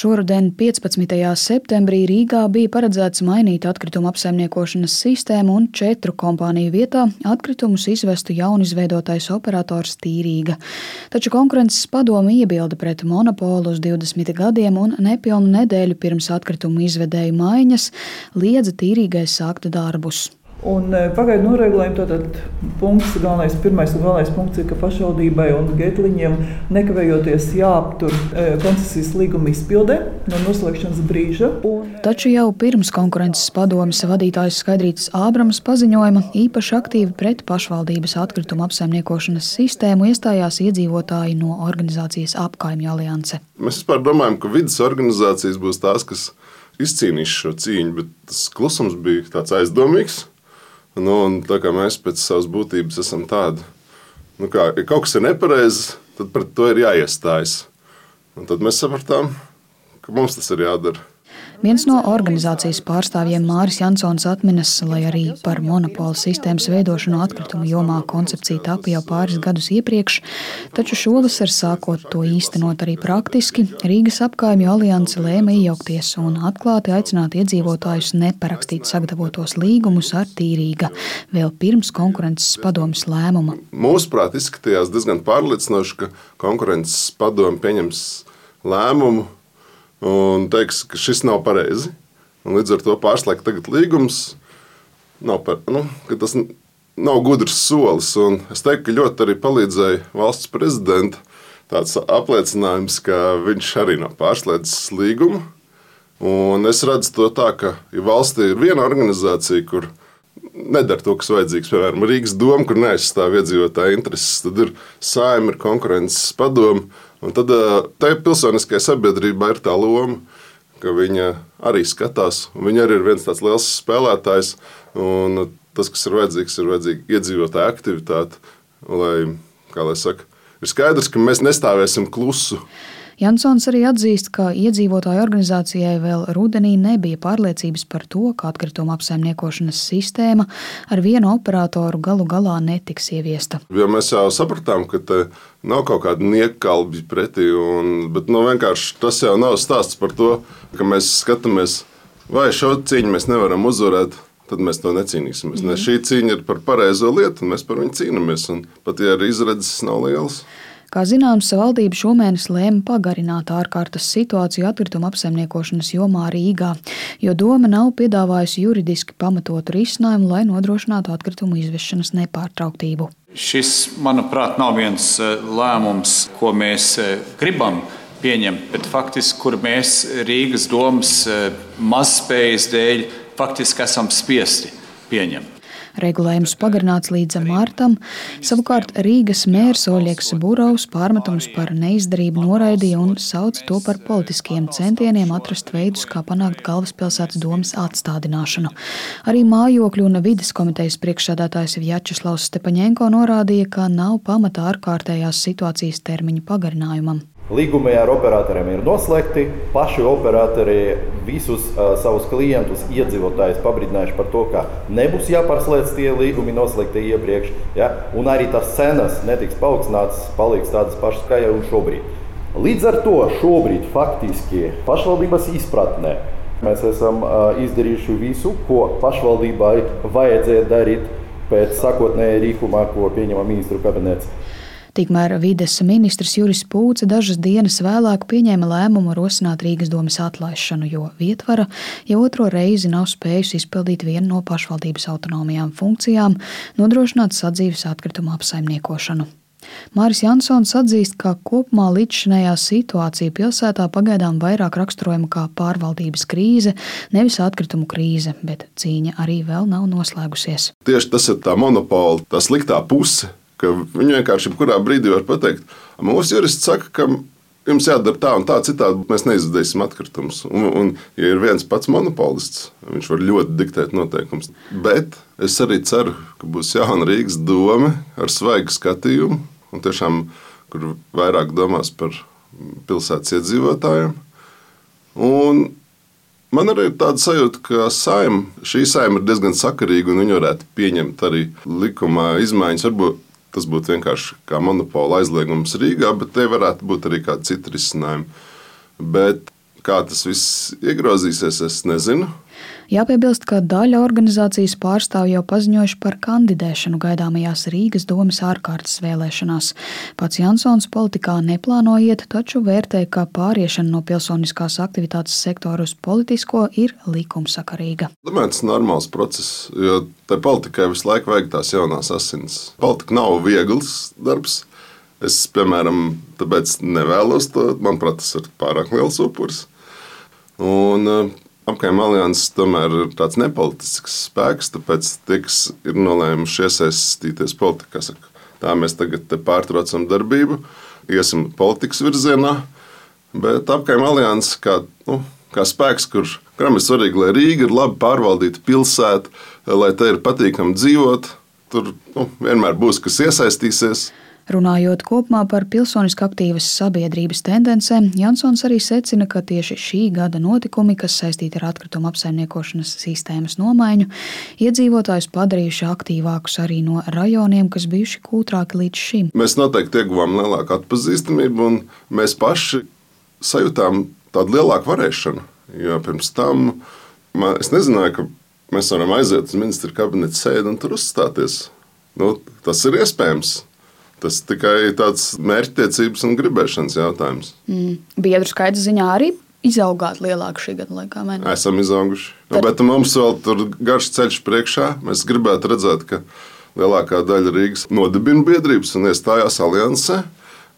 Šoruden 15. septembrī Rīgā bija paredzēts mainīt atkritumu apsaimniekošanas sistēmu un četru kompāniju vietā atkritumus izvestu jaunizveidotais operators Tīrīga. Taču konkurences padome iebilda pret monopolu uz 20 gadiem un nepilnu nedēļu pirms atkritumu izvedēju maiņas liedza Tīrīgai sākt darbus. Un e, pagaidu noregulējumu tātad punkts, galvenais, pirmais un galvenais punkts ir, ka pašvaldībai un getliņiem nekavējoties jāaptur e, koncesijas līguma izpilde no noslēgšanas brīža. Un... Taču jau pirms konkurences padomes vadītājs Skaidrītas Ābrams paziņojuma īpaši aktīvi pret pašvaldības atkritumu apsaimniekošanas sistēmu iestājās iedzīvotāji no organizācijas apkaimju alianse. Mēs vispār domājam, ka vidas organizācijas būs tās, kas izcīnīs šo cīņu, bet tas klusums bija tāds aizdomīgs. Nu, tā kā mēs pēc savas būtības esam tādi, nu, kā, ja kaut kas ir nepareizs, tad pret to ir jāiestājas. Un tad mēs sapratām, ka mums tas ir jādara. Viens no organizācijas pārstāvjiem Māris Jansons atminas, lai arī par monopolu sistēmas veidošanu atkritumu jomā koncepcija tapa jau pāris gadus iepriekš, taču šovasar sākot to īstenot arī praktiski, Rīgas apkaimju alianse lēma iejaukties un atklāti aicināt iedzīvotājus neparakstīt sagatavotos līgumus ar tīrīga vēl pirms konkurences padomas lēmuma. Mūsuprāt, izskatījās diezgan pārliecinoši, ka konkurences padome pieņems lēmumu un teiks, ka šis nav pareizi. Un līdz ar to pārslēgt tagad līgums nav, par, nu, tas nav gudrs solis. Un es teiktu, ka ļoti arī palīdzēja valsts prezidenta tāds apliecinājums, ka viņš arī nav pārslēdzis līgumu. Un es redzu to tā, ka ja valstī ir viena organizācija, kur nedara to, kas vajadzīgs. Piemēram, Rīgas doma, kur neaizstāv iedzīvotāju intereses, tad ir saima, ir konkurences padoma Un tad tai pilsoniskajai sabiedrībai ir tā loma, ka viņa arī skatās. Viņa arī ir viens tāds liels spēlētājs. Tas, kas ir vajadzīgs, ir vajadzīga iedzīvotāja aktivitāte. Lai, kā lai saka, ir skaidrs, ka mēs nestāvēsim klusu. Jansons arī atzīst, ka iedzīvotāju organizācijai vēl rudenī nebija pārliecības par to, ka atkrituma apsaimniekošanas sistēma ar vienu operatoru galu galā netiks ieviesta. Jo mēs jau sapratām, ka nav kaut kāda niekalbi pretī, un, bet nu, tas jau nav stāsts par to, ka mēs skatāmies, vai šo cīņu mēs nevaram uzvarēt tad mēs to necīnīsimies. Mm. Ne, šī cīņa ir par pareizo lietu, un mēs par viņu cīnāmies. Pat ja arī izredzes nav lielas. Kā zināms, valdība šomēnes lēma pagarināt ārkārtas situāciju atkrituma apsaimniekošanas jomā Rīgā, jo doma nav piedāvājusi juridiski pamatotu risinājumu, lai nodrošinātu atkritumu izvešanas nepārtrauktību. Šis, manuprāt, nav viens e, lēmums, ko mēs e, gribam pieņemt, bet faktiski, kur mēs Rīgas domas e, mazspējas dēļ faktiski esam spiesti pieņemt. Regulējums pagarināts līdz martam. Savukārt Rīgas mērs Oļegs Burovs pārmetumus par neizdarību noraidīja un sauca to par politiskiem centieniem atrast veidus, kā panākt galvaspilsētas domas atstādināšanu. Arī mājokļu un vides komitejas priekšsēdētājs Vjačeslavs Stepaņenko norādīja, ka nav pamata ārkārtējās situācijas termiņa pagarinājumam. Līgumi ar operatoriem ir noslēgti. Paši operatori visus uh, savus klientus, iedzīvotājus pabrīdinājuši par to, ka nebūs jāpārslēdz tie līgumi noslēgti iepriekš. Ja? Un arī tās cenas netiks paaugstinātas, paliks tādas pašas kā jau šobrīd. Līdz ar to šobrīd faktiski pašvaldības izpratnē mēs esam uh, izdarījuši visu, ko pašvaldībai vajadzēja darīt pēc sākotnējā rīkumā, ko pieņēma ministru kabinets. Tikmēr vides ministrs Juris Pūce dažas dienas vēlāk pieņēma lēmumu rosināt Rīgas domas atlaišanu, jo vietvara jau otro reizi nav spējusi izpildīt vienu no pašvaldības autonomijām funkcijām - nodrošināt sadzīves atkritumu apsaimniekošanu. Māris Jansons atzīst, ka kopumā līdzšinējā situācija pilsētā pagaidām vairāk raksturojama kā pārvaldības krīze, nevis atkritumu krīze, bet cīņa arī vēl nav noslēgusies. Tieši tas ir tā monopola, tā sliktā puse, ka viņi vienkārši jebkurā brīdī var pateikt, mūsu jurists saka, ka jums jādara tā un tā, citādi mēs neizdarīsim atkritumus. Un, un, ja ir viens pats monopolists, viņš var ļoti diktēt noteikumus. Bet es arī ceru, ka būs jauna Rīgas doma ar svaigu skatījumu, un tiešām, kur vairāk domās par pilsētas iedzīvotājiem. Un Man arī ir tāda sajūta, ka saima, šī saima ir diezgan sakarīga un viņi varētu pieņemt arī likumā izmaiņas. Varbūt Tas būtu vienkārši kā monopola aizliegums Rīgā, bet te varētu būt arī kādi citi risinājumi. Bet Kā tas viss iegrozīsies, es nezinu. Jāpiebilst, ka daļa organizācijas pārstāvju jau paziņojuši par kandidēšanu gaidāmajās Rīgas domas ārkārtas vēlēšanās. Pats Jansons politikā neplāno iet, taču vērtē, ka pāriešana no pilsoniskās aktivitātes sektora uz politisko ir likumsakarīga. Domāju, tas ir normāls process, jo tai politikai visu laiku vajag tās jaunās asins. Politika nav viegls darbs. Es, piemēram, tāpēc nevēlos to. Manuprāt, tas ir pārāk liels upuris. Un, Apkaimē alianses tomēr ir tāds nepolitisks spēks, tāpēc ir nolēmuši iesaistīties politikā, saka, tā mēs tagad pārtraucam darbību, iesim politikas virzienā. Bet apkaimē alianses kā, nu, kā spēks, kur, kuram ir svarīgi, lai Rīga ir labi pārvaldīta pilsēta, lai te ir patīkami dzīvot, tur nu, vienmēr būs kas iesaistīsies. Runājot kopumā par pilsoniski aktīvas sabiedrības tendencēm, Jansons arī secina, ka tieši šī gada notikumi, kas saistīti ar atkritumu apsaimniekošanas sistēmas nomaiņu, iedzīvotājus padarījuši aktīvākus arī no rajoniem, kas bijuši kūtrāki līdz šim. Mēs noteikti ieguvām lielāku atpazīstamību, un mēs paši sajūtām tādu lielāku varēšanu. Jo pirms tam man, es nezināju, ka mēs varam aiziet uz ministra kabineta sēdi un tur uzstāties. Nu, tas ir iespējams. Tas tikai tāds mērķtiecības un gribēšanas jautājums. Mm. Biedru skaita ziņā arī izaugāt lielāku šī gada laikā. Mēne? Esam izauguši. Tad... Nu, bet mums vēl tur garš ceļš priekšā. Mēs gribētu redzēt, ka lielākā daļa Rīgas nodibina biedrības un iestājās aliansē.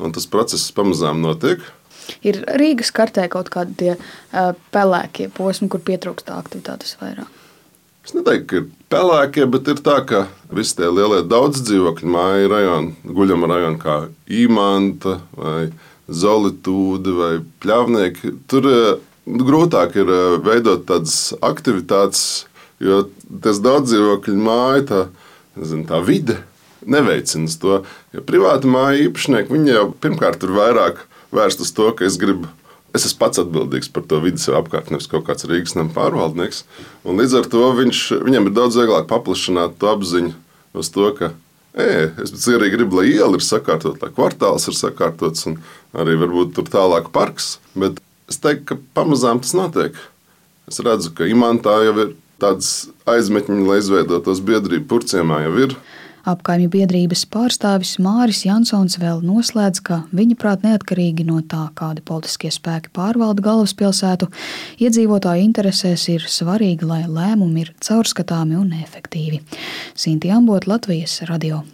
Un tas process pamazām notiek. Ir Rīgas kartē kaut kādi tie uh, pelēkie posmi, kur pietrūkst aktivitātes vairāk. Es neteiktu, ka ir pelēkie, bet ir tā, ka visi tie lielie daudz dzīvokļu māju rajoni, guļama rajoni kā īmanta vai zolitūda vai pļāvnieki, tur eh, grūtāk ir eh, veidot tādas aktivitātes, jo tas daudz dzīvokļu māju, tā, nezinu, tā vide neveicina to. Jo privāta māja īpašnieki, jau pirmkārt ir vairāk vērst uz to, ka es gribu Es esmu pats atbildīgs par to vidas apkārtni, nevis kaut kāds Rīgas nama pārvaldnieks. Un līdz ar to viņš, viņam ir daudz vieglāk paplašināt to apziņu uz to, ka e, es arī gribu, lai iela ir sakārtot, lai kvartāls ir sakārtots un arī varbūt tur tālāk parks. Bet es teiktu, ka pamazām tas notiek. Es redzu, ka imantā jau ir tādas aizmetņi, lai izveidotos biedrību purciemā jau ir. Apkaimju biedrības pārstāvis Māris Jansons vēl noslēdz, ka viņa prāt neatkarīgi no tā, kādi politiskie spēki pārvalda galvaspilsētu, iedzīvotāju interesēs ir svarīgi, lai lēmumi ir caurskatāmi un efektīvi. Sinti Ambot, Latvijas radio.